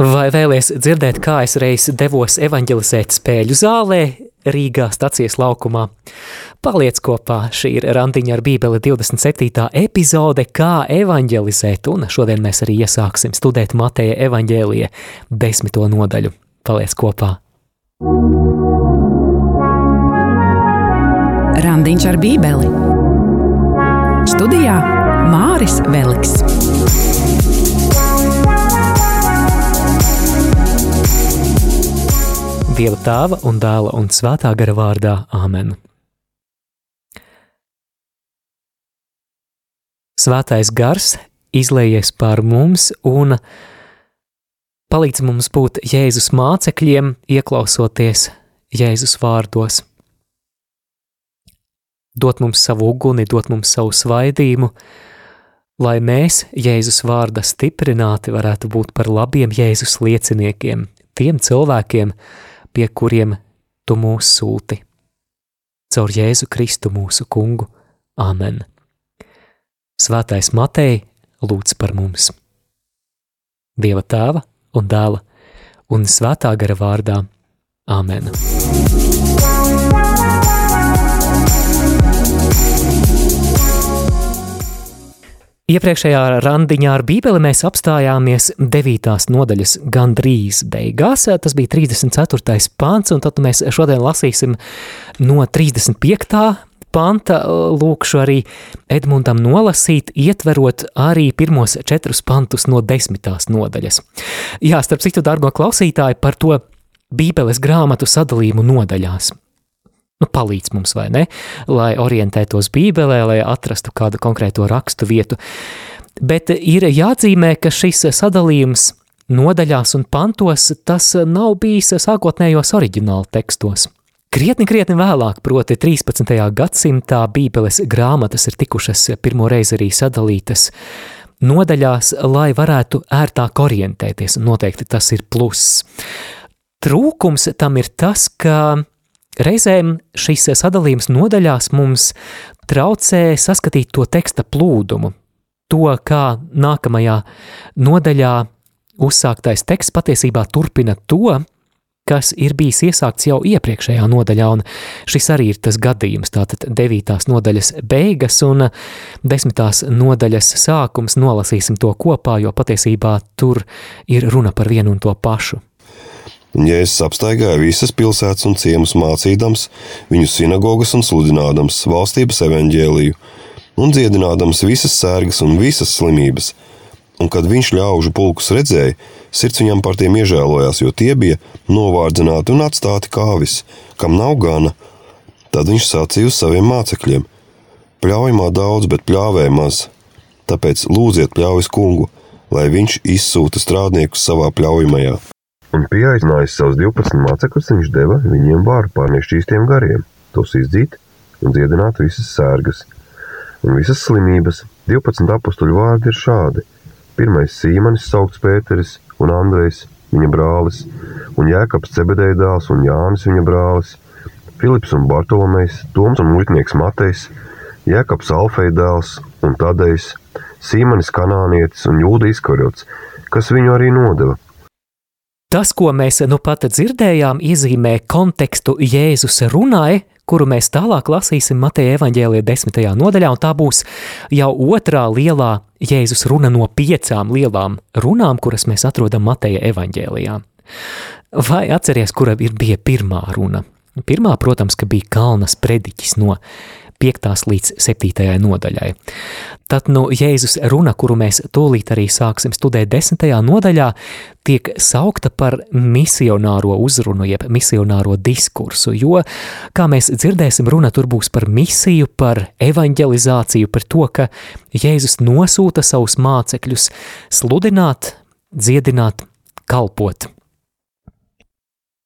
Vai vēlies dzirdēt, kā es reiz devos evanģelizēt spēļu zālē Rīgā stacijas laukumā? Paliec kopā, šī ir randiņa ar bībeli 27. epizode, kā evanģelizēt, un šodien mēs arī iesāksim studēt Mateja evaņģēlija desmito nodaļu. Paliec kopā! Randiņš ar bībeli Studijā Māris Veliks. Dieva tēva un dēla un svētā gara vārdā Āmen. Svētais gars izlējies pār mums un palīdz mums būt Jēzus mācekļiem, ieklausoties Jēzus vārdos. Dot mums savu uguni, dot mums savu svaidījumu, lai mēs Jēzus vārda stiprināti varētu būt par labiem Jēzus lieciniekiem, tiem cilvēkiem, kas pie kuriem tu mūs sūti. Caur Jēzu Kristu mūsu kungu. Āmen. Svētais Matei lūdz par mums. Dieva tēva un dēla un svētā gara vārdā. Āmen. Iepriekšējā randiņā ar Bībeli mēs apstājāmies 9. nodaļas gandrīz beigās. Tas bija 34. pāns, un tad mēs šodien lasīsim no 35. panta. Lūkšu arī Edmundam nolasīt, ietverot arī pirmos četrus pantus no 10. nodaļas. Jā, starp citu, dārgo klausītāji, par to Bībeles grāmatu sadalījumu nodaļās nu, palīdz mums, vai ne, lai orientētos Bībelē, lai atrastu kādu konkrēto rakstu vietu. Bet ir jāatzīmē, ka šis sadalījums nodaļās un pantos tas nav bijis sākotnējos oriģināla tekstos. Krietni, krietni vēlāk, proti 13. gadsimtā Bībeles grāmatas ir tikušas pirmo reizi arī sadalītas nodaļās, lai varētu ērtāk orientēties, un noteikti tas ir pluss. Trūkums tam ir tas, ka Reizēm šis sadalījums nodaļās mums traucē saskatīt to teksta plūdumu, to, kā nākamajā nodaļā uzsāktais teksts patiesībā turpina to, kas ir bijis iesākts jau iepriekšējā nodaļā, un šis arī ir tas gadījums, tātad devītās nodaļas beigas un desmitās nodaļas sākums, nolasīsim to kopā, jo patiesībā tur ir runa par vienu un to pašu. Jēzus apstaigāja visas pilsētas un ciemus mācīdams, viņu sinagogas un sludinādams valstības evaņģēliju, un dziedinādams visas sērgas un visas slimības. Un kad viņš ļaužu pulkus redzēja, sirds viņam par tiem iežēlojās, jo tie bija novārdzināti un atstāti kāvis, kam nav gana. Tad viņš sacīja uz saviem mācekļiem: Pļaujamā daudz, bet pļāvēja maz. Tāpēc lūdziet pļaujas kungu, lai viņš izsūta strādniekus savā pļaujamajā. Un pieaicinājis savus 12 mācekļus, viņš deva viņiem vārdu pār nešķīstiem gariem, tos izdzīt un dziedināt visas sērgas un visas slimības. 12 apstuļu vārdi ir šādi. Pirmais Sīmanis saukts Pēteris un Andrejs, viņa brālis, un Jēkabs Cebedēja dēls un Jānis viņa brālis, Filips un Bartolomejs, Toms un muļķnieks Matejs, Jēkabs Alfeja dēls un Tadejs, Sīmanis Kanānietis un Jūda Izkarjots, kas viņu arī nodeva – Tas, ko mēs nu pat dzirdējām, iezīmē kontekstu Jēzus runai, kuru mēs tālāk lasīsim Mateja evaņģēlijā desmitajā nodaļā, un tā būs jau otrā lielā Jēzus runa no piecām lielām runām, kuras mēs atrodam Mateja evaņģēlijā. Vai atceries, kura ir bija pirmā runa? Pirmā, protams, ka bija Kalnas prediķis no 5. līdz 7. nodaļai. Tad nu Jēzus runa, kuru mēs tūlīt arī sāksim studēt 10. nodaļā, tiek saukta par misionāro uzrunu, jeb misionāro diskursu, jo, kā mēs dzirdēsim, runa tur būs par misiju, par evanģelizāciju, par to, ka Jēzus nosūta savus mācekļus sludināt, dziedināt, kalpot.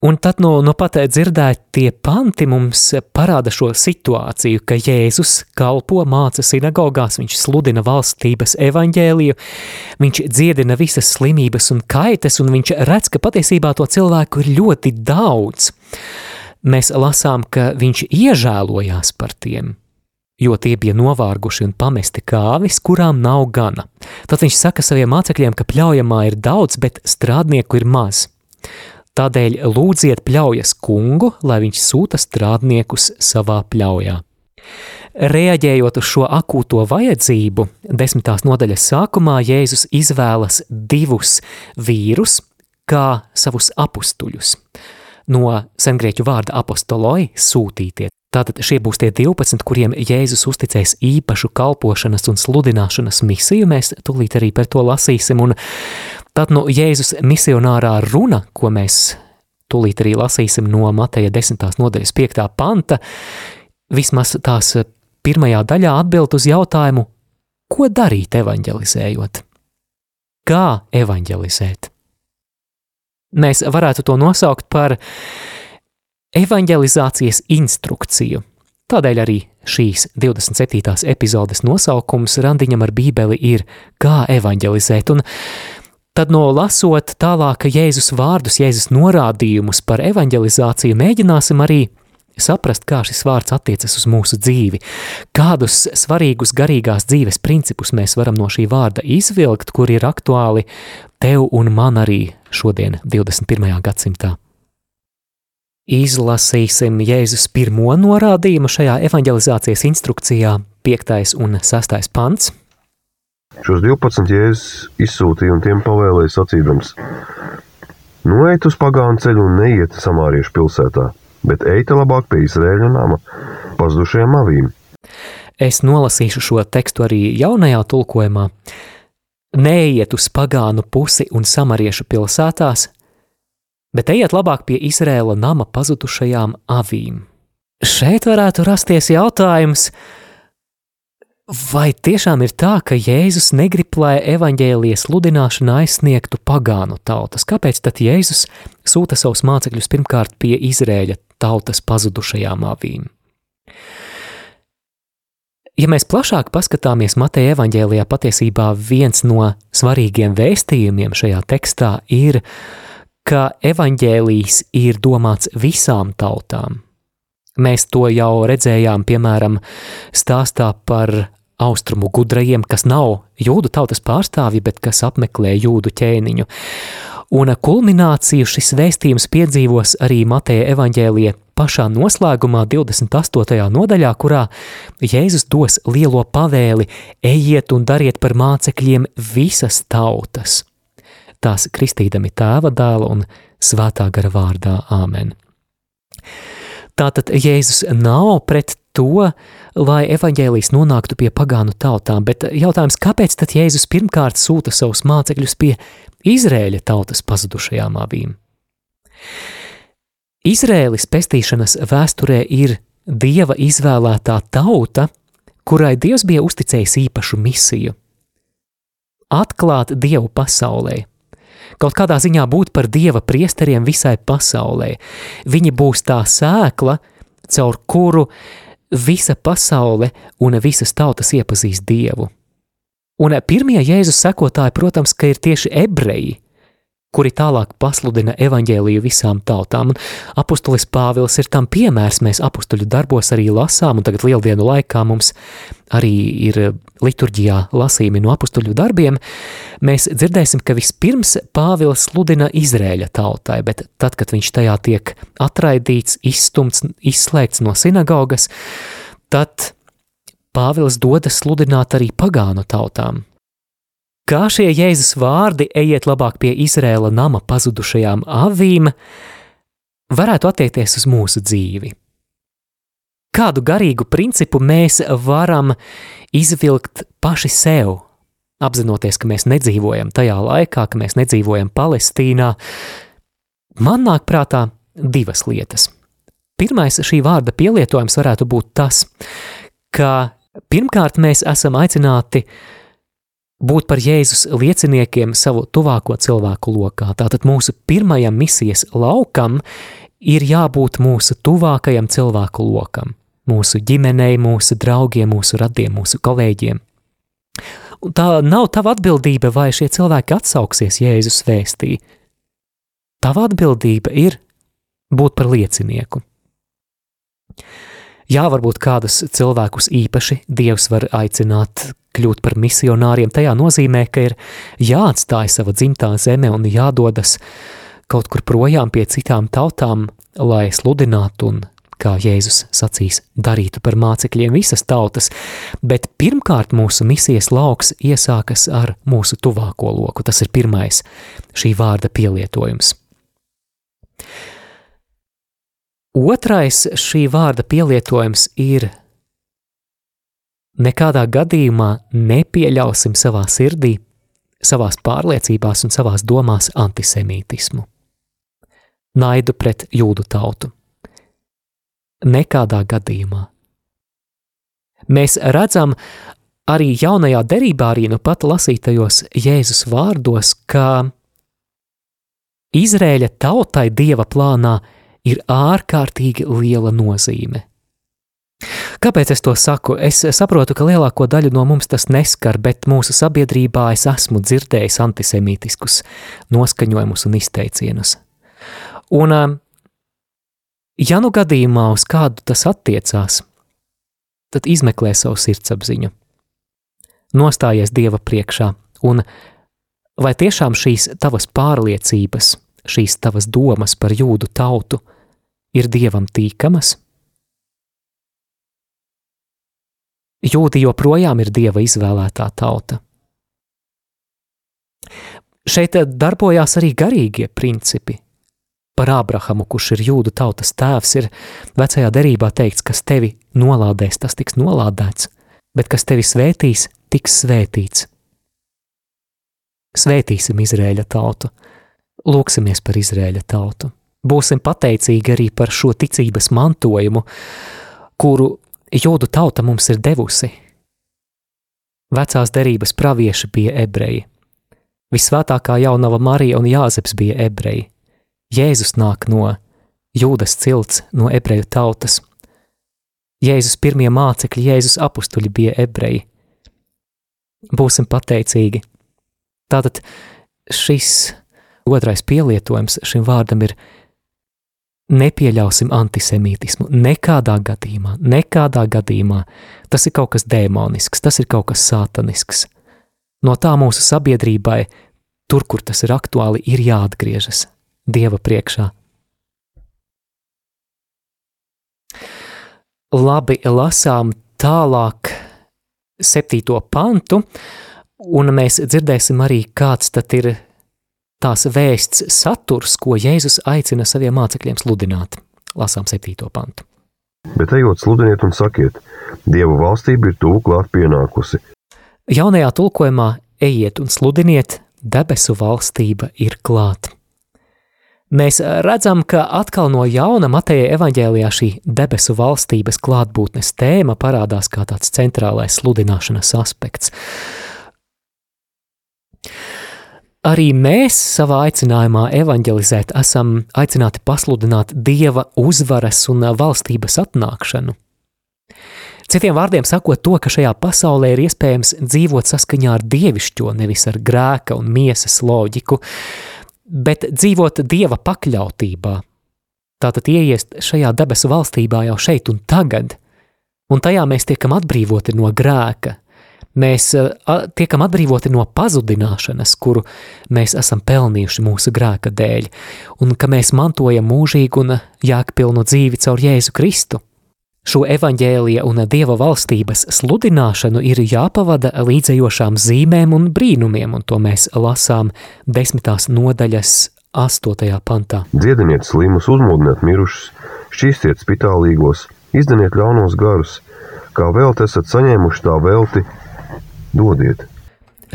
Un tad no, no pat dzirdētie panti mums parāda šo situāciju, ka Jēzus kalpo, māca sinagogās, viņš sludina valstības evaņģēliju, viņš dziedina visas slimības un kaites, un viņš redz, ka patiesībā to cilvēku ir ļoti daudz. Mēs lasām, ka viņš iežēlojās par tiem. jo tie bija novārguši un pamesti kāvis, kurām nav gana. Tad viņš saka saviem mācekļiem, ka pļaujamā ir daudz, bet strādnieku ir maz. Tādēļ lūdziet pļaujas kungu, lai viņš sūta strādniekus savā pļaujā. Reaģējot uz šo akūto vajadzību, desmitās nodaļas sākumā Jēzus izvēlas divus vīrus kā savus apstuļus. No sengrieķu vārda apostoloi - sūtītie. Tātad šie būs tie 12, kuriem Jēzus uzticēs īpašu kalpošanas un sludināšanas misiju. Mēs tūlīt arī par to lasīsim. Un tad no Jēzus misionārā runa, ko mēs tūlīt arī lasīsim no Mateja 10. nodaļas 5. panta, vismaz tās pirmajā daļā atbild uz jautājumu, ko darīt evanģelizējot? Kā evanģelizēt? Mēs varētu to nosaukt par evanģelizācijas instrukciju. Tādēļ arī šīs 27. epizodes nosaukums randiņam ar bībeli ir Kā evanģelizēt, un tad no lasot tālāk Jēzus vārdus, Jēzus norādījumus par evanģelizāciju, mēģināsim arī saprast, kā šis vārds attiecas uz mūsu dzīvi, kādus svarīgus garīgās dzīves principus mēs varam no šī vārda izvilkt, kur ir aktuāli tev un man arī šodien, 21. gadsimtā. Izlasīsim Jēzus pirmo norādījumu šajā evanģelizācijas instrukcijā, 5. un 6. pants. Šos 12 Jēzus izsūtīja un tiem pavēlēja sacīdams: Noiet uz pagānu ceļu un neiet samāriešu pilsētā, bet ejiet labāk pie Izrēļa nama, pazudušajām avīm. Es nolasīšu šo tekstu arī jaunajā tulkojumā. Neiet uz pagānu pusi un samariešu pilsētās, bet ejiet labāk pie Izrēla nama pazudušajām avīm. Šeit varētu rasties jautājums, vai tiešām ir tā, ka Jēzus negrib, lai evaņģēlijas sludināšana aizsniegtu pagānu tautas? Kāpēc tad Jēzus sūta savus mācekļus pirmkārt pie Izrēļa tautas pazudušajām avīm? Ja mēs plašāk paskatāmies Mateja evaņģēlijā, patiesībā viens no svarīgiem vēstījumiem šajā tekstā ir ka evaņģēlijs ir domāts visām tautām. Mēs to jau redzējām, piemēram, stāstā par austrumu gudrajiem, kas nav jūdu tautas pārstāvji, bet kas apmeklē jūdu ķēniņu. Un kulmināciju šis vēstījums piedzīvos arī Mateja evaņģēlija pašā noslēgumā, 28. nodaļā, kurā Jēzus dos lielo pavēli: ejiet un dariet par mācekļiem visas tautas tās kristīdami tēva dēla un svētā gara vārdā Āmen. Tātad Jēzus nav pret to, lai evaņģēlijs nonāktu pie pagānu tautām, bet jautājums, kāpēc tad Jēzus pirmkārt sūta savus mācekļus pie Izrēļa tautas pazudušajām avīm? Izrēlis pestīšanas vēsturē ir Dieva izvēlētā tauta, kurai Dievs bija uzticējis īpašu misiju – atklāt Dievu pasaulē – kaut kādā ziņā būt par dieva priesteriem visai pasaulē. Viņi būs tā sēkla, caur kuru visa pasaule un visas tautas iepazīs dievu. Un pirmie Jēzus sekotāji, protams, ka ir tieši ebreji, kuri tālāk pasludina evaņģēliju visām tautām. Un apustulis Pāvils ir tam piemērs, mēs apustuļu darbos arī lasām, un tagad lieldienu laikā mums arī ir liturģijā lasījumi no apustuļu darbiem. Mēs dzirdēsim, ka vispirms Pāvils sludina Izrēļa tautai, bet tad, kad viņš tajā tiek atraidīts, izstumts, izslēgts no sinagogas, tad Pāvils dodas sludināt arī pagānu tautām, Kā šie Jēzus vārdi ejiet labāk pie Izrēla nama pazudušajām avīm, varētu attiekties uz mūsu dzīvi. Kādu garīgu principu mēs varam izvilkt paši sev, apzinoties, ka mēs nedzīvojam tajā laikā, ka mēs nedzīvojam Palestīnā, man nāk prātā divas lietas. Pirmais šī vārda pielietojums varētu būt tas, ka pirmkārt mēs esam aicināti uh, būt par Jēzus lieciniekiem savu tuvāko cilvēku lokā. Tātad mūsu pirmajam misijas laukam ir jābūt mūsu tuvākajam cilvēku lokam, mūsu ģimenei, mūsu draugiem, mūsu radiem, mūsu kolēģiem. Un tā nav tava atbildība, vai šie cilvēki atsauksies Jēzus vēstī. Tava atbildība ir būt par liecinieku. Jā, varbūt kādus cilvēkus īpaši Dievs var aicināt kļūt par misionāriem. Tajā nozīmē, ka ir jāatstāj sava dzimtā zeme un jādodas kaut kur projām pie citām tautām, lai sludinātu un, kā Jēzus sacīs, darītu par mācekļiem visas tautas, bet pirmkārt mūsu misijas lauks iesākas ar mūsu tuvāko loku. Tas ir pirmais šī vārda pielietojums. Otrais šī vārda pielietojums ir nekādā gadījumā nepieļausim savā sirdī, savās pārliecībās un savās domās antisemītismu, naidu pret jūdu tautu. Nekādā gadījumā. Mēs redzam arī jaunajā derībā, arī nu pat lasītajos Jēzus vārdos, ka Izrēļa tautai dieva plānā ir ārkārtīgi liela nozīme. Kāpēc es to saku? Es saprotu, ka lielāko daļu no mums tas neskar, bet mūsu sabiedrībā es esmu dzirdējis antisemītiskus noskaņojumus un izteicienus. Un, ja nu gadījumā uz kādu tas attiecās, tad izmeklē savu sirdsapziņu, nostājies Dieva priekšā, un vai tiešām šīs tavas pārliecības, šīs tavas domas par jūdu tautu – ir dievam tīkamas? Jūdi joprojām ir dieva izvēlētā tauta. Šeit darbojās arī garīgie principi. Par Ābrahamu, kurš ir jūdu tautas tēvs, ir vecajā derībā teikts, kas tevi nolādēs, tas tiks nolādēts, bet kas tevi svētīs, tiks svētīts. Svētīsim Izrēļa tautu, lūksimies par Izrēļa tautu būsim pateicīgi arī par šo ticības mantojumu, kuru jūdu tauta mums ir devusi. Vecās derības pravieši bija ebreji. Visvētākā jaunava Marija un Jāzeps bija ebreji. Jēzus nāk no jūdas cilts, no ebreju tautas. Jēzus pirmie mācekļi, Jēzus apstuļi bija ebreji. Būsim pateicīgi. Tātad šis otrais pielietojums šim vārdam ir nepieļausim antisemītismu. Nekādā gadījumā, nekādā gadījumā. Tas ir kaut kas demonisks, tas ir kaut kas sātanisks. No tā mūsu sabiedrībai, tur, kur tas ir aktuāli, ir jāatgriežas Dieva priekšā. Labi, lasām tālāk septīto pantu, un mēs dzirdēsim arī, kāds tad ir tās vēsts saturs, ko Jēzus aicina saviem mācekļiem sludināt. Lasām 7. pantu. Bet ejot, sludiniet un sakiet, Dieva valstība ir tuvu klāt pienākusi. Jaunajā tulkojumā ejiet un sludiniet, debesu valstība ir klāt. Mēs redzam, ka atkal no jauna Mateja evaņģēlijā šī debesu valstības klātbūtnes tēma parādās kā tāds centrālais sludināšanas aspekts. Arī mēs savā aicinājumā evanģelizēt esam aicināti pasludināt dieva uzvaras un valstības atnākšanu. Citiem vārdiem sakot, to, ka šajā pasaulē ir iespējams dzīvot saskaņā ar dievišķo, nevis ar grēka un miesas loģiku, bet dzīvot dieva pakļautībā. Tātad ieiest šajā debesu valstībā jau šeit un tagad, un tajā mēs tiekam atbrīvoti no grēka, Mēs eh, tiekam atbrīvoti no pazudināšanas, kuru mēs esam pelnījuši mūsu grēka dēļ, un ka mēs mantojam mūžīgu un jēgpilnu dzīvi caur Jēzu Kristu. Šo evaņģēlija un dieva valstības sludināšanu ir jāpavada līdzējošām zīmēm un brīnumiem, un to mēs lasām desmitās nodaļas astotajā pantā. Dziediniet slimus, uzmodiniet mirušus, šķīstiet spitālīgos, izdeniet ļaunos garus, kā velti esat saņēmuši tā velti, dodiet.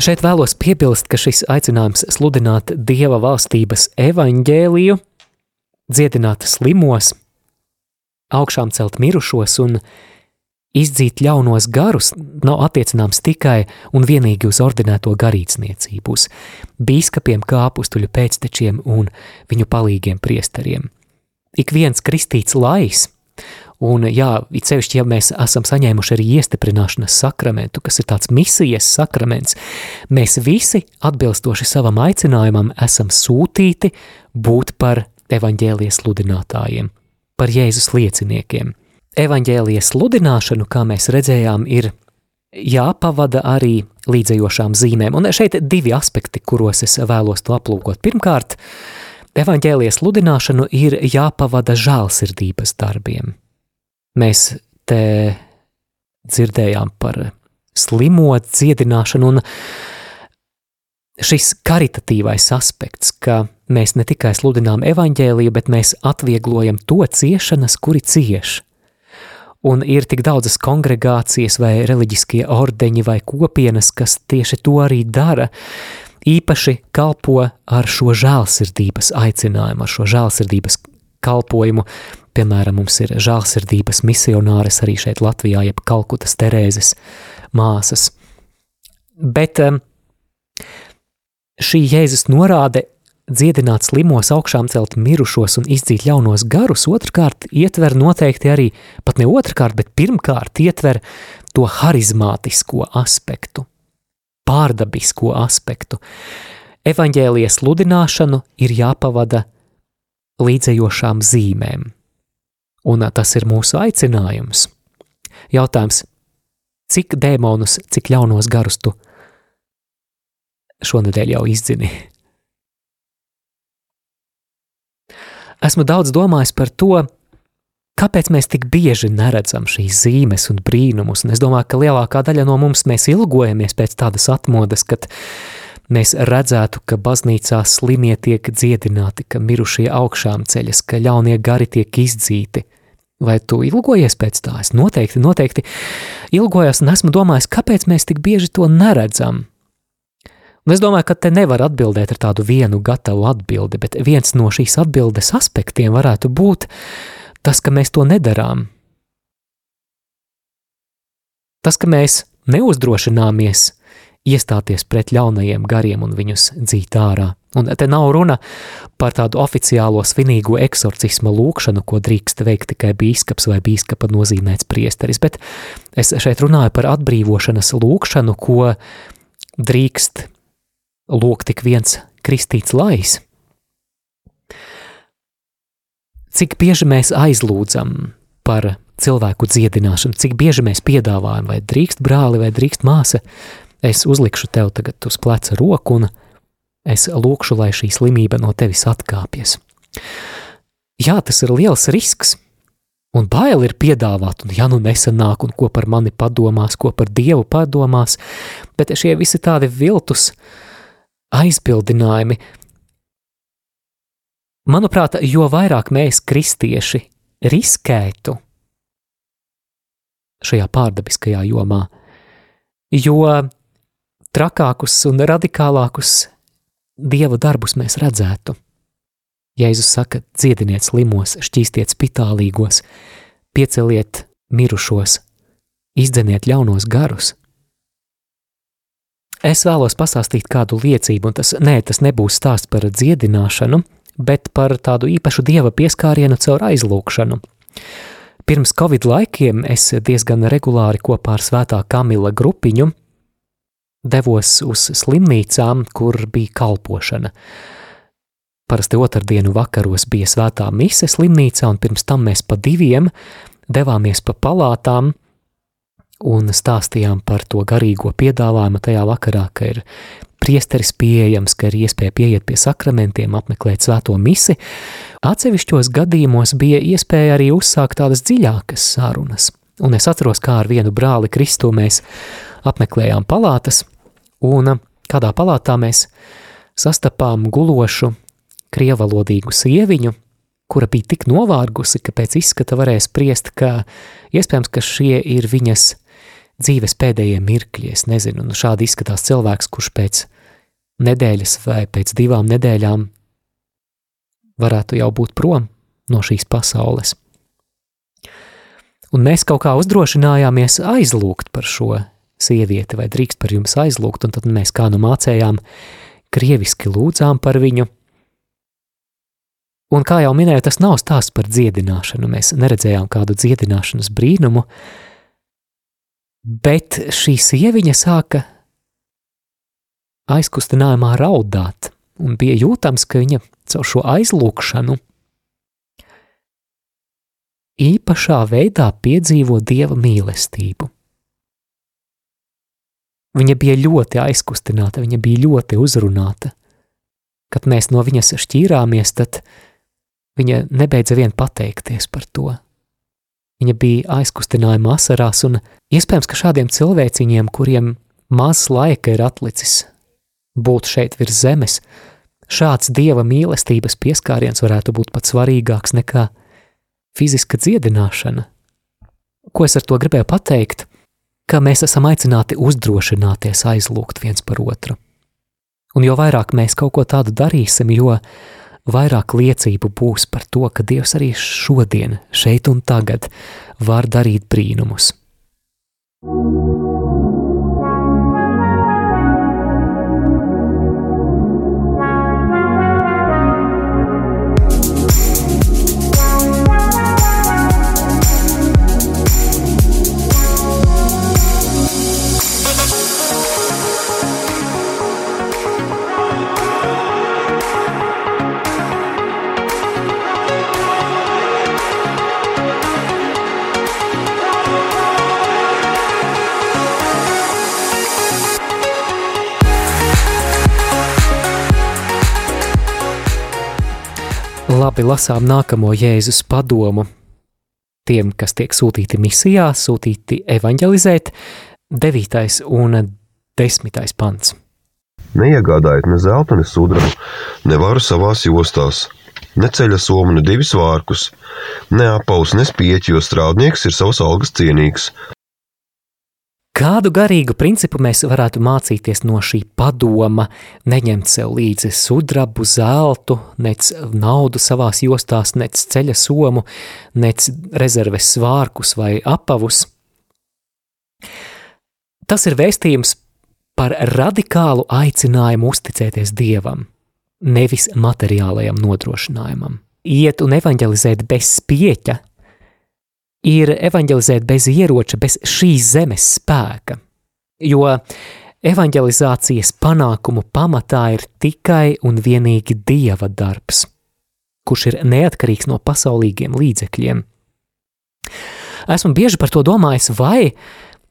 Šeit vēlos piebilst, ka šis aicinājums sludināt Dieva valstības evaņģēliju, dziedināt slimos, augšām celt mirušos un izdzīt ļaunos garus nav attiecināms tikai un vienīgi uz ordinēto garīdzniecību, uz bīskapiem, kā apustuļu pēctečiem un viņu palīgiem priesteriem. Ik viens kristīts lais Un, jā, it sevišķi, ja mēs esam saņēmuši arī iestiprināšanas sakramentu, kas ir tāds misijas sakraments, mēs visi, atbilstoši savam aicinājumam, esam sūtīti būt par evaņģēlijas sludinātājiem, par Jēzus lieciniekiem. evaņģēlijas sludināšanu, kā mēs redzējām, ir jāpavada arī līdzējošām zīmēm. Un šeit ir divi aspekti, kuros es vēlos to aplūkot. Pirmkārt, evaņģēlijas sludināšanu ir jāpavada žēlsirdības darbiem. Mēs te dzirdējām par slimo dziedināšanu, un šis karitatīvais aspekts, ka mēs ne tikai sludinām evaņģēliju, bet mēs atvieglojam to ciešanas, kuri cieš un ir tik daudzas kongregācijas vai reliģiskie ordeņi vai kopienas, kas tieši to arī dara, īpaši kalpo ar šo žēlsirdības aicinājumu, ar šo žēlsirdības kalpojumu. Piemēram, mums ir žēlsirdības misionāres arī šeit Latvijā, jeb Kalkutas Terēzes māsas. Bet šī Jēzus norāde dziedināt slimos, augšām celt mirušos un izdzīt ļaunos garus, otrkārt ietver noteikti arī, pat ne otrkārt, bet pirmkārt ietver to harizmātisko aspektu, pārdabisko aspektu. Evaņģēlijas sludināšanu ir jāpavada līdzējošām zīmēm, un tas ir mūsu aicinājums. Jautājums, cik dēmonus, cik ļaunos garus tu šonadēļ jau izdzini? Esmu daudz domājis par to, kāpēc mēs tik bieži neredzam šīs zīmes un brīnumus, un es domāju, ka lielākā daļa no mums mēs ilgojamies pēc tādas atmodas, kad mēs redzētu, ka baznīcā slimie tiek dziedināti, ka mirušie augšām ceļas, ka ļaunie gari tiek izdzīti. Vai tu ilgojies pēc tā? Es noteikti, noteikti ilgojos un esmu domājis, kāpēc mēs tik bieži to neredzam. Un es domāju, ka te nevar atbildēt ar tādu vienu gatavu atbildi, bet viens no šīs atbildes aspektiem varētu būt tas, ka mēs to nedarām. Tas, ka mēs neuzdrošināmies iestāties pret ļaunajiem gariem un viņus dzīt ārā. Un te nav runa par tādu oficiālo svinīgo eksorcisma lūkšanu, ko drīkst veikt tikai bīskaps vai bīskapa nozīmēts priesteris, bet es šeit runāju par atbrīvošanas lūkšanu, ko drīkst lūk tik viens kristīts lais. Cik bieži mēs aizlūdzam par cilvēku dziedināšanu, cik bieži mēs piedāvājam, vai drīkst brāli, vai drīkst māsa, es uzlikšu tev tagad uz pleca roku un es lūkšu, lai šī slimība no tevis atkāpjas. Jā, tas ir liels risks, un bail ir piedāvāt, un ja nu nesanāk, un ko par mani padomās, ko par Dievu padomās, bet šie visi tādi viltus, aizbildinājumi. Manuprāt, jo vairāk mēs, kristieši, riskētu šajā pārdabiskajā jomā, jo trakākus un radikālākus dieva darbus mēs redzētu. Jēzus saka, dziediniet slimos, šķīstiet spitālīgos, pieceliet mirušos, izdzeniet ļaunos garus. Es vēlos pastāstīt kādu liecību, un tas, nē, tas nebūs stāsts par dziedināšanu, bet par tādu īpašu dieva pieskārienu caur aizlūkšanu. Pirms Covid laikiem es diezgan regulāri kopā ar Svētā Kamila grupiņu devos uz slimnīcām, kur bija kalpošana. Parasti otrdienu vakaros bija svētā mise slimnīcā, un pirms tam mēs pa diviem devāmies pa palātām, un stāstījām par to garīgo piedāvājumu tajā vakarā, ka ir priesteris pieejams, ka ir iespēja pieiet pie sakramentiem, apmeklēt svēto misi. Atsevišķos gadījumos bija iespēja arī uzsākt tādas dziļākas sarunas. Un es atceros, kā ar vienu brāli Kristu mēs apmeklējām palātas, un kādā palātā mēs sastapām gulošu krievalodīgu sieviņu, kura bija tik novārgusi, ka pēc izskata varēja spriest, ka iespējams, ka šie ir viņas dzīves pēdējie mirkļi. Es nezinu, nu šādi izskatās cilvēks, kurš pēc nedēļas vai pēc divām nedēļām varētu jau būt prom no šīs pasaules. Un mēs kaut kā uzdrošinājāmies aizlūgt par šo sievieti, vai drīkst par jums aizlūgt, un tad mēs kā nu mācējām, krieviski lūdzām par viņu. Un kā jau minēju, tas nav stāsts par dziedināšanu, mēs neredzējām kādu dziedināšanas brīnumu, Bet šī sieviņa sāka aizkustinājumā raudāt, un bija jūtams, ka viņa caur šo aizlūkšanu īpašā veidā piedzīvo dieva mīlestību. Viņa bija ļoti aizkustināta, viņa bija ļoti uzrunāta. Kad mēs no viņas šķīrāmies, tad viņa nebeidza vien pateikties par to. Viņa bija aizkustinājuma asarās, un iespējams, ka šādiem cilvēciņiem, kuriem maz laika ir atlicis būt šeit virs zemes, šāds dieva mīlestības pieskāriens varētu būt pat svarīgāks nekā fiziska dziedināšana. Ko es ar to gribēju pateikt? ka mēs esam aicināti uzdrošināties aizlūgt viens par otru. Un jo vairāk mēs kaut ko tādu darīsim, jo vairāk liecību būs par to, ka Dievs arī šodien, šeit un tagad var darīt brīnumus. Labi lasām nākamo Jēzus padomu tiem, kas tiek sūtīti misijā, sūtīti evanģelizēt, 9. un 10. pants. Neiegādājiet ne zelta, ne sudrabu, ne varu savās jostās, ne ceļa somu, ne divus vārkus, ne apaus, ne spieķi, jo strādnieks ir savas algas cienīgs. Kādu garīgu principu mēs varētu mācīties no šī padoma, neņemt sev līdzi sudrabu, zeltu, nec naudu savās jostās, nec ceļa somu, nec rezerves svārkus vai apavus? Tas ir vēstījums par radikālu aicinājumu uzticēties Dievam, nevis materiālajam nodrošinājumam. Iet un evanģelizēt bez spieķa, ir evanģelizēt bez ieroča, bez šīs zemes spēka. Jo evanģelizācijas panākumu pamatā ir tikai un vienīgi dieva darbs, kurš ir neatkarīgs no pasaulīgiem līdzekļiem. Esmu bieži par to domājis, vai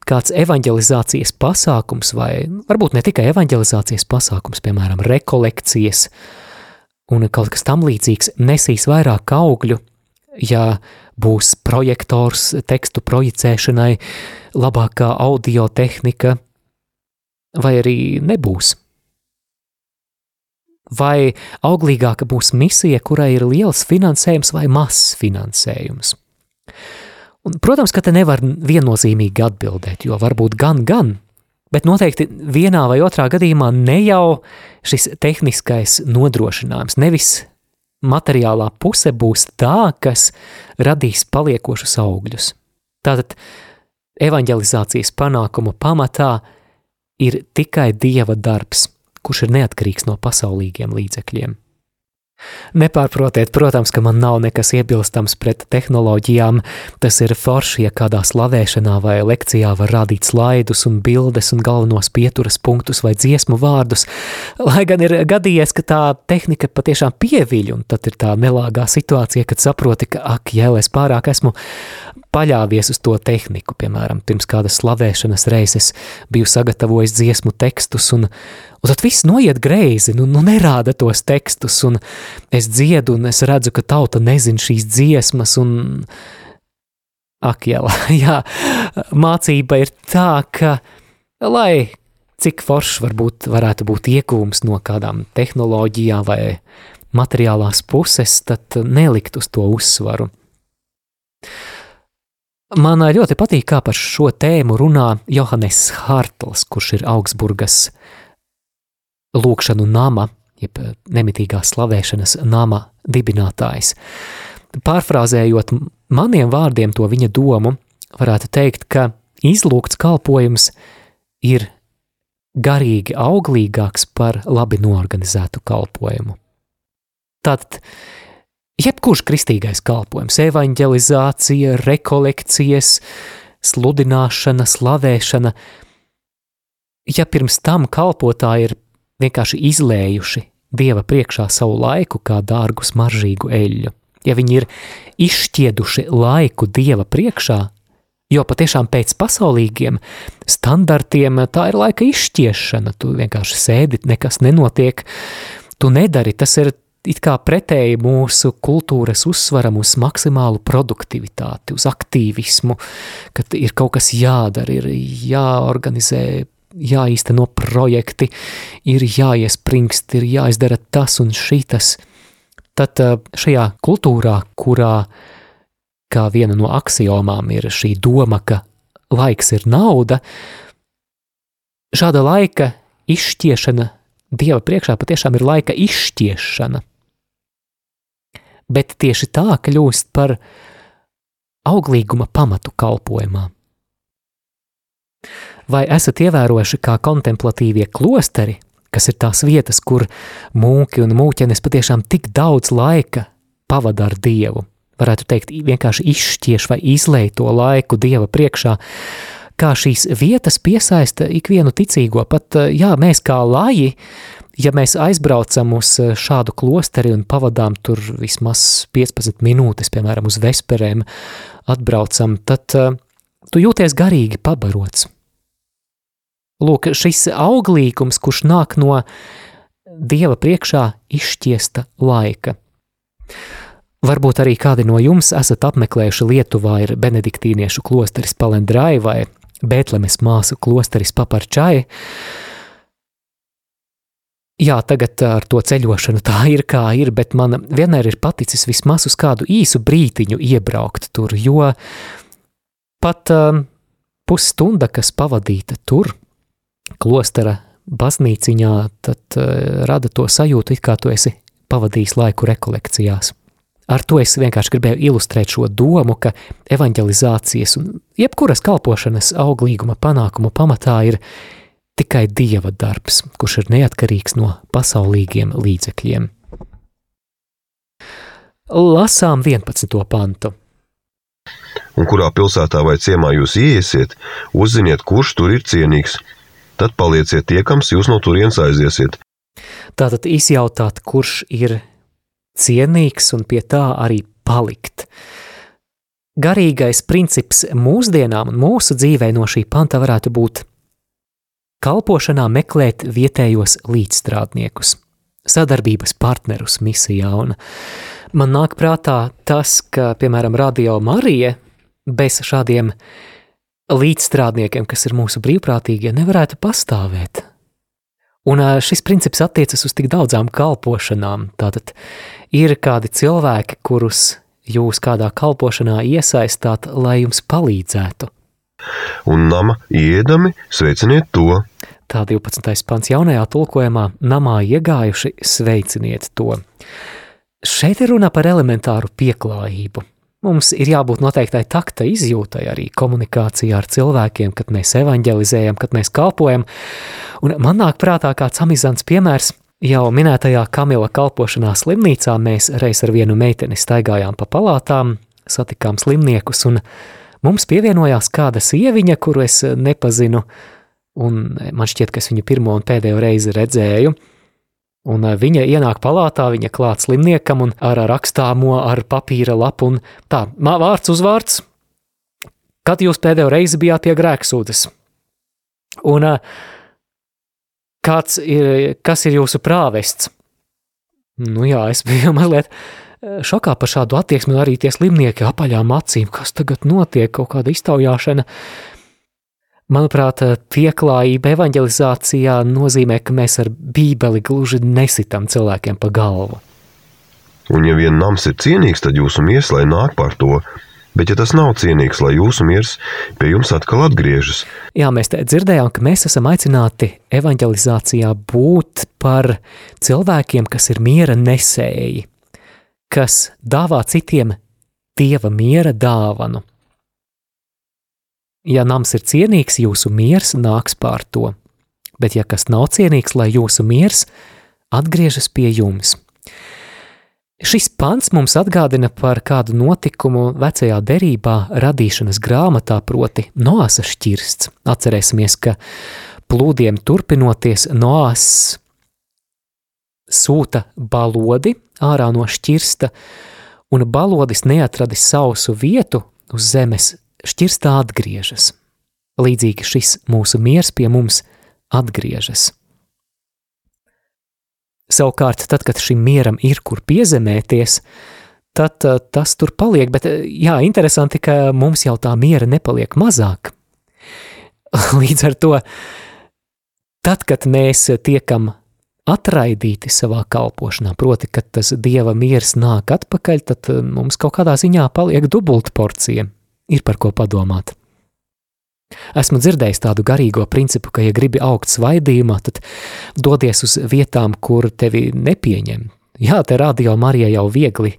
kāds evanģelizācijas pasākums, vai varbūt ne tikai evanģelizācijas pasākums, piemēram, rekolekcijas un kaut kas tam līdzīgs, nesīs vairāk augļu, ja būs projektors tekstu projicēšanai, labākā audio tehnika, vai arī nebūs. Vai auglīgāka būs misija, kurai ir liels finansējums vai mazs finansējums? Un, protams, ka te nevar viennozīmīgi atbildēt, jo varbūt gan, gan, bet noteikti vienā vai otrā gadījumā ne jau šis tehniskais nodrošinājums, nevis materiālā puse būs tā, kas radīs paliekošus augļus. Tātad evanģelizācijas panākumu pamatā ir tikai dieva darbs, kurš ir neatkarīgs no pasaulīgiem līdzekļiem. Nepārprotiet, protams, ka man nav nekas iebilstams pret tehnoloģijām. Tas ir forši, ja kādā slavēšanā vai lekcijā var rādīt slaidus un bildes un galvenos pieturas punktus vai dziesmu vārdus. Lai gan ir gadījies, ka tā tehnika patiešām pieviļ, un tad ir tā nelāgā situācija, kad saproti, ka, ak, jēl, es pārāk esmu paļāvies uz to tehniku. Piemēram, pirms kādas slavēšanas reizes biju sagatavojis dziesmu tekstus, un, un tad viss noiet greizi, nu, nu nerāda tos tekstus, un es dziedu, un es redzu, ka tauta nezin šīs dziesmas, un ak, jā, jā, mācība ir tā, ka, lai cik foršs varbūt varētu būt iegūms no kādām tehnoloģijām vai materiālās puses, tad nelikt uz to uzsvaru. Man ļoti patīk, kā par šo tēmu runā Johannes Hartls, kurš ir Augsburgas lūkšanu nama, jeb nemitīgās slavēšanas nama dibinātājs. Pārfrāzējot maniem vārdiem to viņa domu, varētu teikt, ka izlūgts kalpojums ir garīgi auglīgāks par labi norganizētu kalpojumu. Tātad jebkurš kristīgais kalpojums, evanģelizācija, rekolekcijas, sludināšana, slavēšana, ja pirms tam kalpotāji ir vienkārši izlējuši Dieva priekšā savu laiku kā dārgu smaržīgu eļļu, ja viņi ir izšķieduši laiku Dieva priekšā, jo patiešām pēc pasaulīgiem standartiem tā ir laika izšķiešana, tu vienkārši sēdi, nekas nenotiek, tu nedari, tas ir it kā pretēji mūsu kultūras uzsvaram uz maksimālu produktivitāti, uz aktīvismu, kad ir kaut kas jādara, ir jāorganizē, jāīsteno projekti, ir jāiespringst, ir jāizdara tas un šitas. Tad šajā kultūrā, kurā kā viena no axiomām ir šī doma, ka laiks ir nauda, šāda laika izšķiešana Dieva priekšā patiešām ir laika izšķiešana bet tieši tā kļūst par auglīguma pamatu kalpojumā. Vai esat ievērojuši, kā kontemplatīvie klosteri, kas ir tās vietas, kur mūki un mūķenes patiešām tik daudz laika pavada ar Dievu, varētu teikt, vienkārši izšķieš vai izlēj to laiku Dieva priekšā, kā šīs vietas piesaista ikvienu ticīgo, pat, jā, mēs kā laji, ja mēs aizbraucam uz eh, šādu klosteri un pavadām tur vismaz 15 minūtes, piemēram, uz vesperēm, atbraucam, tad uh, tu jūties garīgi pabarots. Lūk, šis auglīgums, kurš nāk no Dieva priekšā izšķiesta laika. Varbūt arī kādi no jums esat apmeklējuši Lietuvā ir benediktīniešu klosteris Palendrai vai Bētlemes māsu klosteris Paparčai, Jā, tagad ar to ceļošanu tā ir kā ir, bet man vienmēr ir paticis vismaz uz kādu īsu brītiņu iebraukt tur, jo pat um, pusstunda, kas pavadīta tur, klostera baznīciņā, tad uh, rada to sajūtu, it kā tu esi pavadījis laiku rekolekcijās. Ar to es vienkārši gribēju ilustrēt šo domu, ka evanģelizācijas un jebkuras kalpošanas auglīguma panākumu pamatā ir tikai dieva darbs, kurš ir neatkarīgs no pasaulīgiem līdzekļiem. Lasām 11. pantu. Un kurā pilsētā vai ciemā jūs iesiet, uzziniet, kurš tur ir cienīgs. Tad palieciet tiekams, jūs no turienes aiziesiet. Tātad izjautāt, kurš ir cienīgs un pie tā arī palikt. Garīgais princips mūsdienām un mūsu dzīvē no šī panta varētu būt kalpošanā meklēt vietējos līdzstrādniekus, sadarbības partnerus misijā. Un man nāk prātā tas, ka, piemēram, Radio Marija bez šādiem līdzstrādniekiem, kas ir mūsu brīvprātīgie, nevarētu pastāvēt. Un šis princips attiecas uz tik daudzām kalpošanām. Tātad ir kādi cilvēki, kurus jūs kādā kalpošanā iesaistāt, lai jums palīdzētu un nama iedami sveiciniet to. Tā 12. pants jaunajā tulkojumā namā iegājuši sveiciniet to. Šeit ir runa par elementāru pieklājību. Mums ir jābūt noteiktai takta izjūtai arī komunikācijā ar cilvēkiem, kad mēs evanģelizējam, kad mēs kalpojam. Un man nāk prātā kāds amizants piemērs. Jau minētajā Kamila kalpošanā slimnīcā mēs reiz ar vienu meiteni staigājām pa palātām, satikām slimniekus un Mums pievienojās kāda sieviņa, kuru es eh, nepazinu, un man šķiet, ka es viņu pirmo un pēdējo reizi redzēju. Un eh, viņa ienāk palātā, viņa klāt slimniekam un ar rakstāmo, ar papīra lapu un tā, vārds uzvārds. Kad jūs pēdējo reizi bijāt pie grēksūdes? Un eh, kāds ir, kas ir jūsu prāvests? Nu jā, es biju mazliet šokā par šādu attieksmi, arī tie slimnieki apaļām acīm, kas tagad notiek, kaut kāda iztaujāšana. Manuprāt, pieklājība evanģelizācijā nozīmē, ka mēs ar bībeli gluži nesitam cilvēkiem pa galvu. Un ja vien nams ir cienīgs, tad jūsu miers lai nāk par to, Bet, ja tas nav cienīgs, lai jūsu miers pie jums atkal atgriežas, Jā, mēs dzirdējām, ka mēs esam aicināti evanģelizācijā būt par cilvēkiem, kas ir miera nesēji, kas dāvā citiem dieva miera dāvanu. Ja nams ir cienīgs, jūsu miers nāks pār to, bet ja kas nav cienīgs, lai jūsu miers atgriežas pie jums. Šis pants mums atgādina par kādu notikumu vecajā derībā radīšanas grāmatā, proti Noāsa šķirsts. Atcerēsimies, ka plūdiem turpinoties Noās sūta balodi ārā no šķirsta, un balodis neatradis sausu vietu uz zemes, šķirstā atgriežas. Līdzīgi šis mūsu miers pie mums atgriežas. Savukārt, tad, kad šim mieram ir kur piezemēties, tad uh, tas tur paliek, bet jā, interesanti, ka mums jau tā miera nepaliek mazāk. Līdz ar to, tad, kad mēs tiekam atraidīti savā kalpošanā, proti, kad tas dieva miers nāk atpakaļ, tad mums kaut kādā ziņā paliek dubulta porcija. Ir par ko padomāt. Esmu dzirdējis tādu garīgo principu, ka, ja gribi augt svaidījumā, tad dodies uz vietām, kur tevi nepieņem. Jā, te radio Marija jau viegli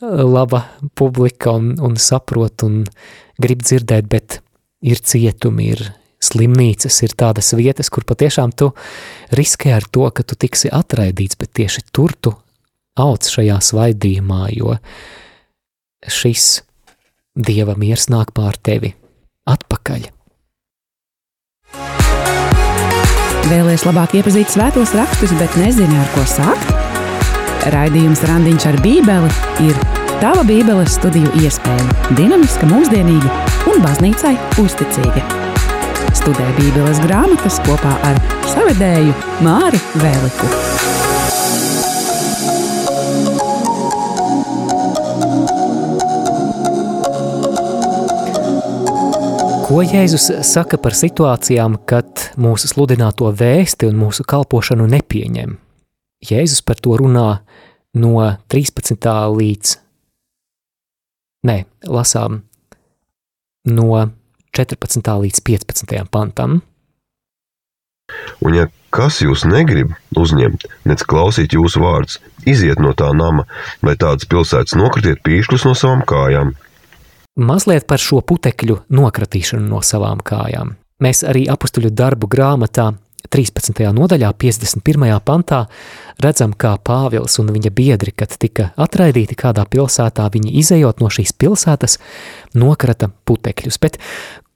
laba publika un, un saprot un grib dzirdēt, bet ir cietumi, ir slimnīcas, ir tādas vietas, kur patiešām tu riskē ar to, ka tu tiksi atraidīts, bet tieši tur tu auc šajā svaidījumā, jo šis dieva miers nāk pār tevi atpakaļ. Vēlēs labāk iepazīt svētos rakstus, bet nezini, ar ko sākt? Raidījums Randiņš ar Bībeli ir tava Bībeles studiju iespēja. Dinamiska, mūsdienīga un baznīcai uzticīga. Studē Bībeles grāmatas kopā ar savedēju Māri Vēliku. Ko Jēzus saka par situācijām, kad mūsu sludināto vēsti un mūsu kalpošanu nepieņem? Jēzus par to runā no 13. līdz, nē, lasām no 14. līdz 15. pantam. Un ja kas jūs negrib uzņemt, nec klausīt jūsu vārdus, iziet no tā nama, vai tādas pilsētas nokritiet pīšļus no savām kājām – Mazliet par šo putekļu nokratīšanu no savām kājām. Mēs arī apstuļu darbu grāmatā 13. nodaļā, 51. pantā, redzam, kā Pāvils un viņa biedri, kad tika atraidīti kādā pilsētā, viņi izējot no šīs pilsētas, nokrata putekļus. Bet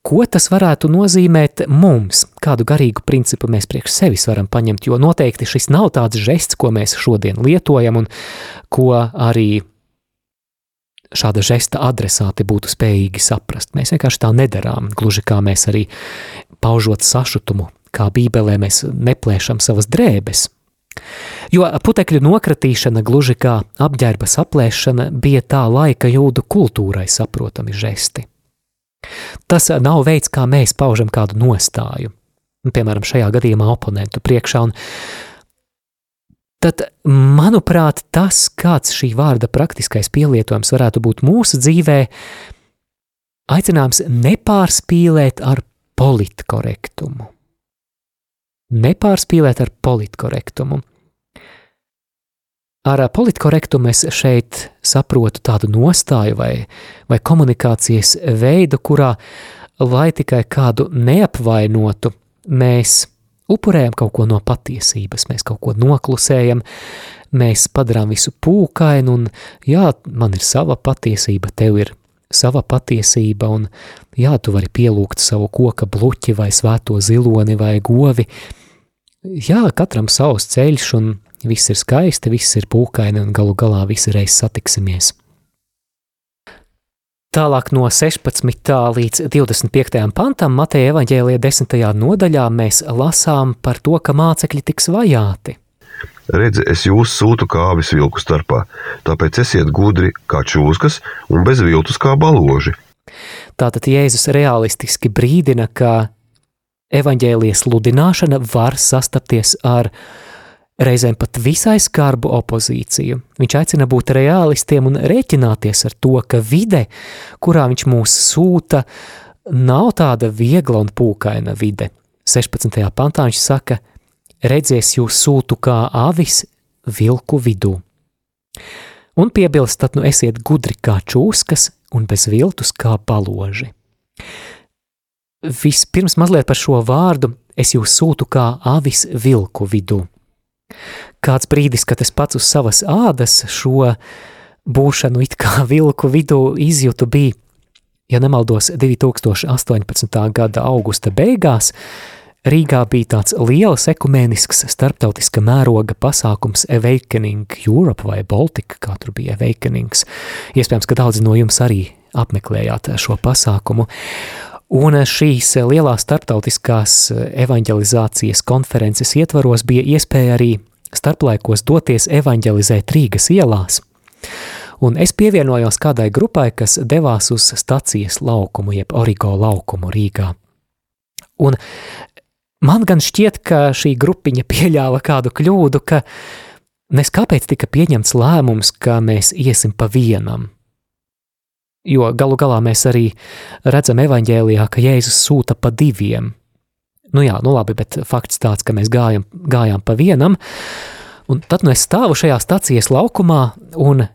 ko tas varētu nozīmēt mums? Kādu garīgu principu mēs priekš sevis varam paņemt? Jo noteikti šis nav tāds žests, ko mēs šodien lietojam un ko arī šāda žesta adresāti būtu spējīgi saprast. Mēs vienkārši tā nedarām, gluži kā mēs arī paužot sašutumu, kā bībelē mēs neplēšam savas drēbes. Jo putekļu nokratīšana, gluži kā apģērbas aplēšana, bija tā laika jūdu kultūrai saprotami žesti. Tas nav veids, kā mēs paužam kādu nostāju, piemēram, šajā gadījumā oponentu priekšā, un tad, manuprāt, tas, kāds šī vārda praktiskais pielietojums varētu būt mūsu dzīvē, aicinājums nepārspīlēt ar politkorektumu. Nepārspīlēt ar politkorektumu. Ar politkorektumu es šeit saprotu tādu nostāju vai, vai komunikācijas veidu, kurā, lai tikai kādu neapvainotu, mēs upurējam kaut ko no patiesības, mēs kaut ko noklusējam, mēs padarām visu pūkainu, un jā, man ir sava patiesība, tev ir sava patiesība, un jā, tu vari pielūgt savu koka bluķi vai svēto ziloni vai govi. Jā, katram savs ceļš, un viss ir skaisti, viss ir pūkaini, un galu galā visi reiz satiksimies. Tālāk no 16. līdz 25. pantam Mateja evaņģēlija 10. nodaļā mēs lasām par to, ka mācekļi tiks vajāti. Redzi, es jūs sūtu kā avis vilku starpā, tāpēc esiet gudri kā čūskas un bez viltus kā baloži. Tātad Jēzus realistiski brīdina, ka evaņģēlijas sludināšana var sastapties ar reizēm pat visai skarbu opozīciju. Viņš aicina būt realistiem un rēķināties ar to, ka vide, kurā viņš mūs sūta, nav tāda viegla un pūkaina vide. 16. pantā viņš saka, redzies jūs sūtu kā avis vilku vidū. Un piebilst, tad nu esiet gudri kā čūskas un bez viltus kā paloži. Vispirms mazliet par šo vārdu es jūs sūtu kā avis vilku vidū. Kāds brīdis, kad es pats uz savas ādas šo būšanu it kā vilku vidū izjūtu, bija, ja nemaldos, 2018. gada augusta beigās, Rīgā bija tāds liels ekumēnisks starptautiska mēroga pasākums Awakening Europe vai Baltica, kā tur bija Awakenings. Iespējams, ka daudzi no jums arī apmeklējāt šo pasākumu. Un šīs lielās starptautiskās evanģelizācijas konferences ietvaros bija iespēja arī starplaikos doties evanģelizēt Rīgas ielās. Un es pievienojos kādai grupai, kas devās uz stacijas laukumu, jeb Origo laukumu Rīgā. Un Man gan šķiet, ka šī grupiņa pieļāva kādu kļūdu, ka nes kāpēc tika pieņemts lēmums, ka mēs iesim pa vienam. Jo galu galā mēs arī redzam evaņģēlijā, ka Jēzus sūta pa diviem. Nu jā, nu labi, bet fakts tāds, ka mēs gājam, gājām pa vienam, un tad nu es stāvu šajā stacijas laukumā, un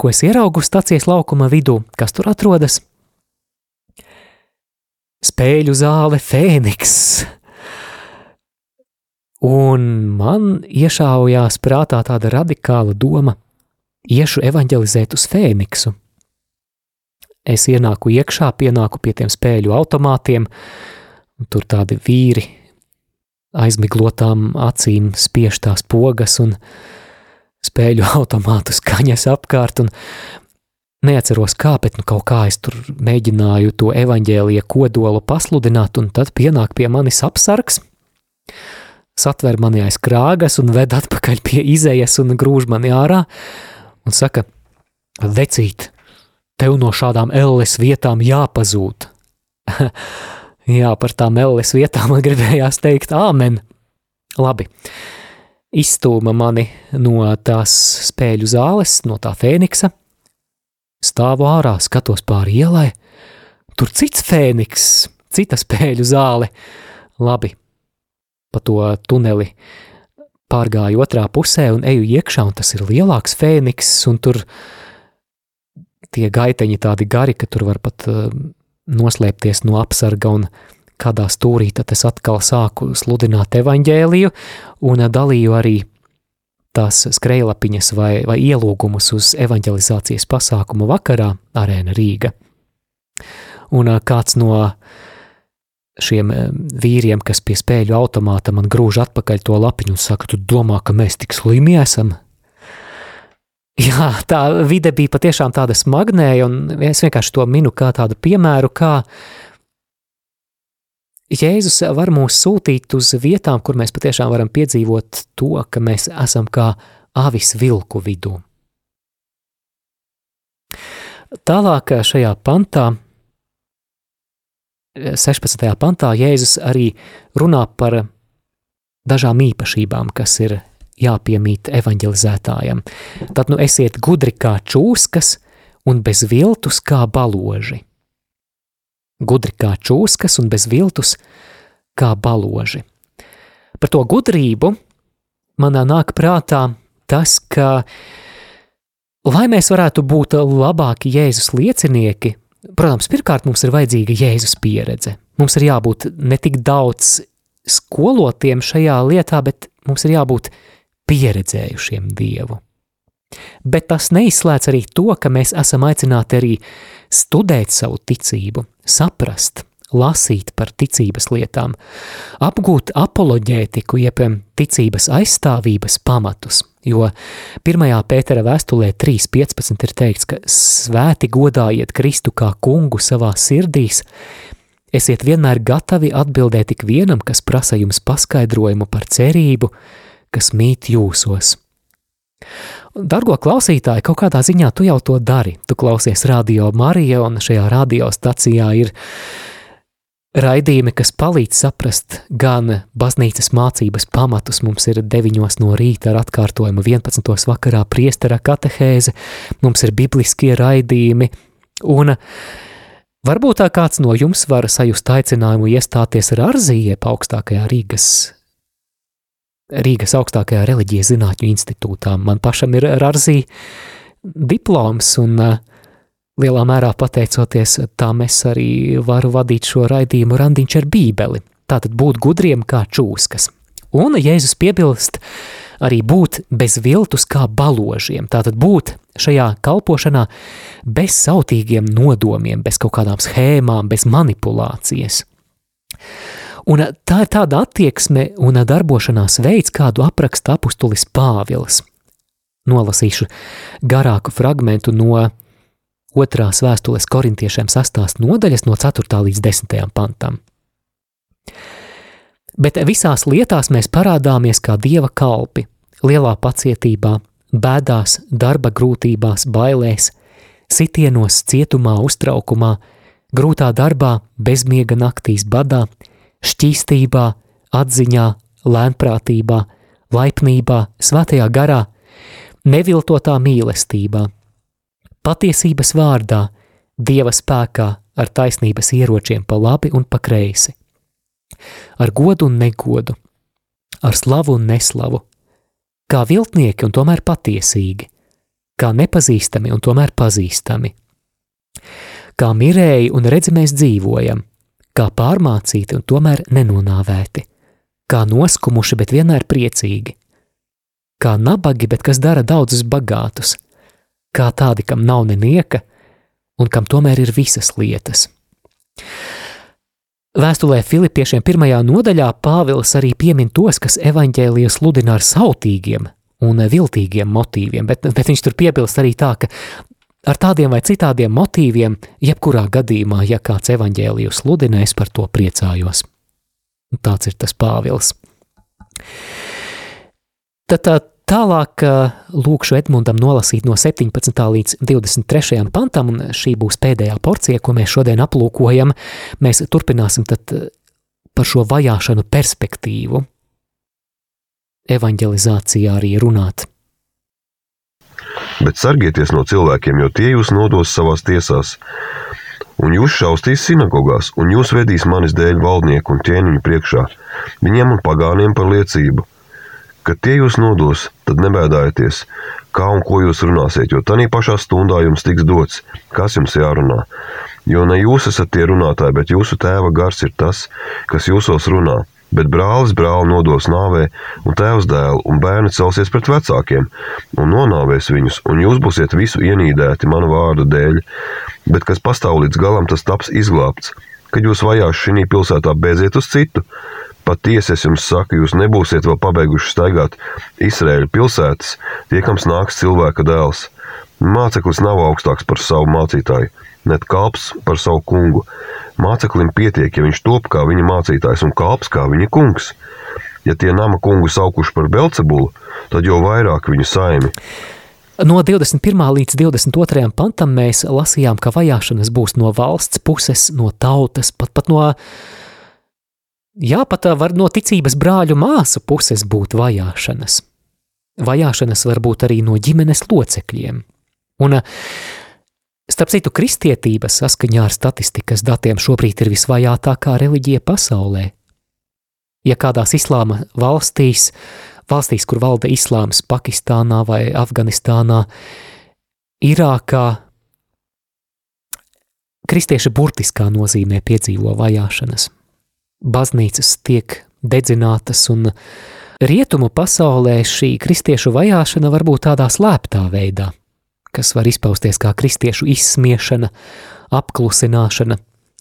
ko es ieraugu stacijas laukuma vidū, kas tur atrodas? Spēļu zāle Fēniks. Un man iešaujās prātā tāda radikāla doma: iešu evanģelizēt uz Fēniksu. Es ienāku iekšā, pienāku pie tiem spēļu automātiem, un tur tādi vīri aizmiglotām acīm spiež tās pogas un spēļu automātu skaņas apkārt, un neatceros kā, bet nu kaut kā es tur mēģināju to evaņģēlija kodolu pasludināt, un tad pienāk pie manis apsargs, satver mani aiz krāgas un ved atpakaļ pie izējas un grūž mani ārā un saka, vecīt, tev no šādām elles vietām jāpazūd. Jā, par tām elles vietām man gribējās teikt āmen. Labi, izstūma mani no tās spēļu zāles, no tā fēniksa, stāvu ārā, skatos pāri ielai, tur cits fēniks, cita spēļu zāle. Labi, pa to tuneli pārgāju otrā pusē un eju iekšā, un tas ir lielāks fēniks, un tur tie gaiteņi tādi gari, ka tur var pat uh, noslēpties no apsarga, un kādā stūrī tad es atkal sāku sludināt evaņģēliju, un dalīju arī tās skrejlapiņas vai, vai ielūgumus uz evanģelizācijas pasākumu vakarā Arēna Rīga. Un uh, kāds no šiem eh, vīriem, kas pie spēļu automāta man grūž atpakaļ to lapiņu un saka, tu domā, ka mēs tik slimi esam? Jā, tā vide bija patiešām tāda smagnēja, un es vienkārši to minu kā tādu piemēru, kā Jēzus var mūs sūtīt uz vietām, kur mēs patiešām varam piedzīvot to, ka mēs esam kā avis vilku vidū. Tālāk šajā pantā 16. pantā Jēzus arī runā par dažām īpašībām, kas ir jāpiemīt evanģelizētājam. Tad nu esiet gudri kā čūskas un bez viltus kā baloži. Gudri kā čūskas un bez viltus kā baloži. Par to gudrību manā nāk prātā tas, ka, lai mēs varētu būt labāki Jēzus liecinieki, Protams, pirmkārt mums ir vajadzīga Jēzus pieredze. Mums ir jābūt ne tik daudz skolotiem šajā lietā, bet mums ir jābūt pieredzējušiem Dievu. Bet tas neizslēdz arī to, ka mēs esam aicināti arī studēt savu ticību, saprast, lasīt par ticības lietām, apgūt apoloģētiku, jeb ticības aizstāvības pamatus, jo 1. pētera vēstulē 3.15 ir teikts, ka svēti godājiet Kristu kā kungu savā sirdīs, esiet vienmēr gatavi atbildēt ik vienam, kas prasa jums paskaidrojumu par cerību, kas mīt jūsos. Dargo klausītāji, kaut kādā ziņā tu jau to dari. Tu klausies radio Marija, un šajā radiostacijā ir Raidījumi, kas palīdz saprast gan baznīcas mācības pamatus, mums ir 9 no rīta ar atkārtojumu 11. vakarā priestera katehēze, mums ir bibliskie raidījumi, un varbūt tā kāds no jums var sajust aicinājumu iestāties ar Arzīje augstākajā Rīgas, Rīgas augstākajā reliģijas zinātņu institūtā. Man pašam ir Arzī diploms, un uh, Lielā mērā pateicoties tam es arī varu vadīt šo raidījumu randiņš ar bībeli, tātad būt gudriem kā čūskas. Un Jēzus piebilst arī būt bez viltus kā baložiem, tātad būt šajā kalpošanā bez sautīgiem nodomiem, bez kaut kādām schēmām, bez manipulācijas. Un tā ir tāda attieksme un darbošanās veids, kādu apraksta apustulis Pāvils. Nolasīšu garāku fragmentu no otrās vēstules korintiešiem sastās nodaļas no 4. līdz 10. pantam. Bet visās lietās mēs parādāmies kā dieva kalpi, lielā pacietībā, bēdās, darba grūtībās, bailēs, sitienos, cietumā, uztraukumā, grūtā darbā, bezmiega naktīs, badā, šķīstībā, atziņā, lēnprātībā, laipnībā, svētajā garā, neviltotā mīlestībā, patiesības vārdā, dieva spēkā, ar taisnības ieročiem pa labi un pa kreisi, ar godu un negodu, ar slavu un neslavu, kā viltnieki un tomēr patiesīgi, kā nepazīstami un tomēr pazīstami. Kā mirēji un redzi mēs dzīvojam, kā pārmācīti un tomēr nenonāvēti, kā noskumuši, bet vienmēr priecīgi, kā nabagi, bet kas dara daudzus bagātus, kā tādi, kam nav nenieka un kam tomēr ir visas lietas. Vēstulē Filipiešiem pirmajā nodaļā Pāvils arī piemin tos, kas evaņģēliju sludina ar sautīgiem un viltīgiem motīviem, bet, bet viņš tur piebilst arī tā, ka ar tādiem vai citādiem motīviem, jebkurā gadījumā, ja kāds evaņģēliju sludina, es par to priecājos. Tāds ir tas Pāvils. Tad tā, Tālāk lūkšu Edmundam nolasīt no 17. līdz 23. pantam, un šī būs pēdējā porcija, ko mēs šodien aplūkojam. Mēs turpināsim tad par šo vajāšanu perspektīvu evanģelizācijā arī runāt. Bet sargieties no cilvēkiem, jo tie jūs nodos savās tiesās. Un jūs šaustīs sinagogās, un jūs vedīs manis dēļ valdnieku un ķēniņu priekšā, viņiem un pagāniem par liecību – Kad tie jūs nodos, tad nebēdājieties, kā un ko jūs runāsiet, jo tajā pašā stundā jums tiks dots, kas jums jārunā. Jo ne jūs esat tie runātāji, bet jūsu tēva gars ir tas, kas jūsos runā. Bet brālis brāli nodos nāvē, un tēvs dēlu, un bērni celsies pret vecākiem, un nonāvēs viņus, un jūs būsiet visu ienīdēti manu vārdu dēļ. Bet kas pastāv līdz galam, tas taps izglābts. Kad jūs vajās šī pilsētā, beidziet uz citu. Patiesi es jums saku, jūs nebūsiet vēl pabeiguši staigāt Izraēļa pilsētas, tiekams nāks cilvēka dēls. Māceklis nav augstāks par savu mācītāju, net kalps par savu kungu. Māceklim pietiek, ja viņš top kā viņa mācītājs un kalps kā viņa kungs. Ja tie nama kungu saukuši par Belcebulu, tad jau vairāk viņu saimi. No 21. līdz 22. pantam mēs lasījām, ka vajāšanas būs no valsts puses, no tautas, pat, pat no Jā, pat var no ticības brāļu māsu puses būt vajāšanas. Vajāšanas var būt arī no ģimenes locekļiem. Un, starp citu, kristietība saskaņā ar statistikas datiem šobrīd ir visvajātākā reliģija pasaulē. Ja kādās islāma valstīs, valstīs, kur valda islāms, Pakistānā vai Afganistānā, Irākā, kristieši burtiskā nozīmē piedzīvo vajāšanas baznīcas tiek dedzinātas, un rietumu pasaulē šī kristiešu vajāšana var būt tādā slēptā veidā, kas var izpausties kā kristiešu izsmiešana, apklusināšana,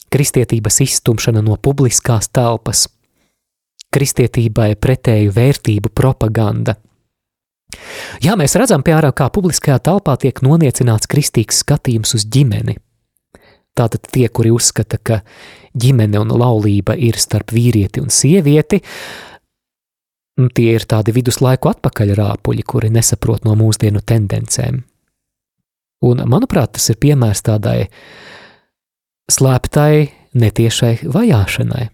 kristietības izstumšana no publiskās telpas, kristietībai pretēju vērtību propaganda. Jā, mēs redzam, piemēram, kā publiskajā telpā tiek noniecināts kristīgs skatījums uz ģimeni – Tātad tie, kuri uzskata, ka ģimene un laulība ir starp vīrieti un sievieti, tie ir tādi viduslaiku atpakaļ rāpuļi, kuri nesaprot no mūsdienu tendencēm. Un, manuprāt, tas ir piemērs tādai slēptai, netiešai vajāšanai.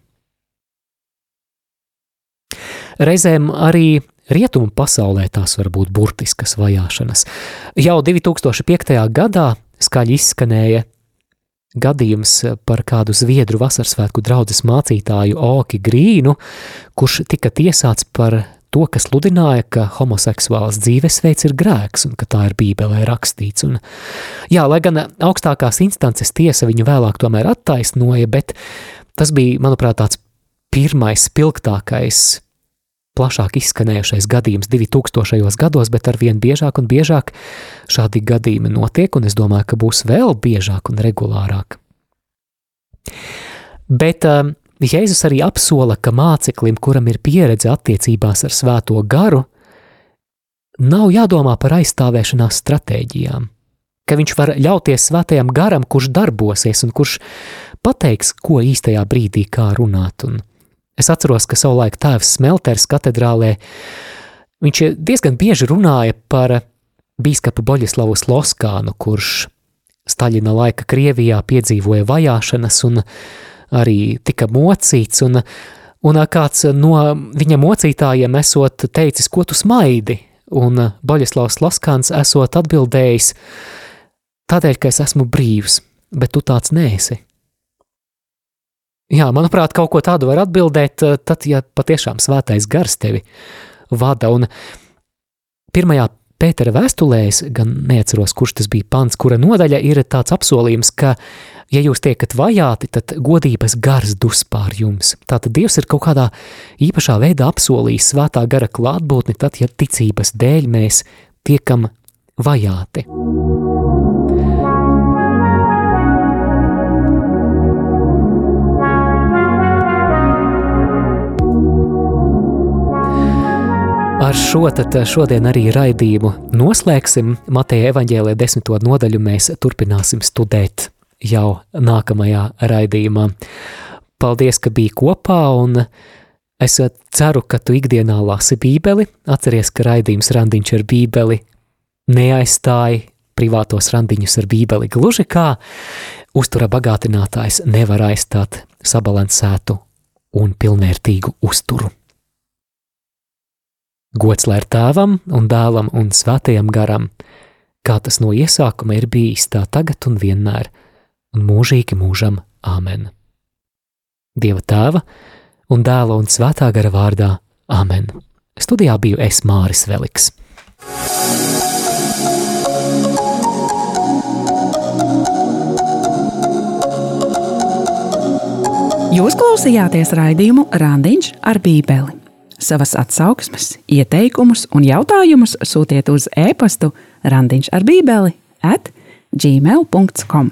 Reizēm arī rietumu pasaulē tās var būt burtiskas vajāšanas. Jau 2005. gadā skaļi izskanēja gadījums par kādu Zviedru vasarsvētku draudzes mācītāju Oki Grīnu, kurš tika tiesāts par to, ka sludināja, ka homoseksuāls dzīvesveids ir grēks un ka tā ir bībelē rakstīts. Un, jā, lai gan augstākās instances tiesa viņu vēlāk tomēr attaisnoja, bet tas bija, manuprāt, tāds pirmais spilgtākais plašāk izskanējušais gadījums 2000. gados, bet ar vien biežāk un biežāk šādi gadījumi notiek, un es domāju, ka būs vēl biežāk un regulārāk. Bet um, Jēzus arī apsola, ka māceklim, kuram ir pieredze attiecībās ar svēto garu, nav jādomā par aizstāvēšanās stratēģijām, ka viņš var ļauties svētajam garam, kurš darbosies un kurš pateiks, ko īstajā brīdī kā runāt. Un es atceros, ka savulaik tēvs Smelters katedrālē viņš diezgan bieži runāja par bīskapu Boļislavu Sloskānu, kurš Staļina laika Krievijā piedzīvoja vajāšanas un arī tika mocīts, un, un kāds no viņa mocītājiem esot teicis, ko tu smaidi, un Boļislavs Laskāns esot atbildējis, tādēļ, ka es esmu brīvs, bet tu tāds nēsi. Jā, manuprāt, kaut ko tādu var atbildēt, tad, ja patiešām svētais gars tevi vada, un pirmajā Pētera vēstulēs, gan neatceros, kurš tas bija pants, kura nodaļa ir tāds apsolījums, ka, ja jūs tiekat vajāti, tad godības gars dus pār jums. Tātad Dievs ir kaut kādā īpašā veidā apsolījis svētā gara klātbūtni, tad, ja ticības dēļ mēs tiekam vajāti. Ar šo tad šodien arī raidījumu noslēgsim. Mateja evaņģēlē desmito nodaļu mēs turpināsim studēt jau nākamajā raidījumā. Paldies, ka biji kopā un es ceru, ka tu ikdienā lasi bībeli. Atceries, ka raidījums randiņš ar bībeli neaizstāja privātos randiņus ar bībeli gluži kā uztura bagātinātājs nevar aizstāt sabalansētu un pilnvērtīgu uzturu. Gods lai ir tēvam un dēlam un svētajam garam, kā tas no iesākuma ir bijis tā tagad un vienmēr, un mūžīgi mūžam Āmen. Dieva tēva un dēla un svētā gara vārdā Āmen. Studijā biju es Māris Veliks. Jūs klausījāties raidījumu Randiņš ar Bībeli. Savas atsauksmes, ieteikumus un jautājumus sūtiet uz e-pastu randiņš ar bībeli at gmail.com.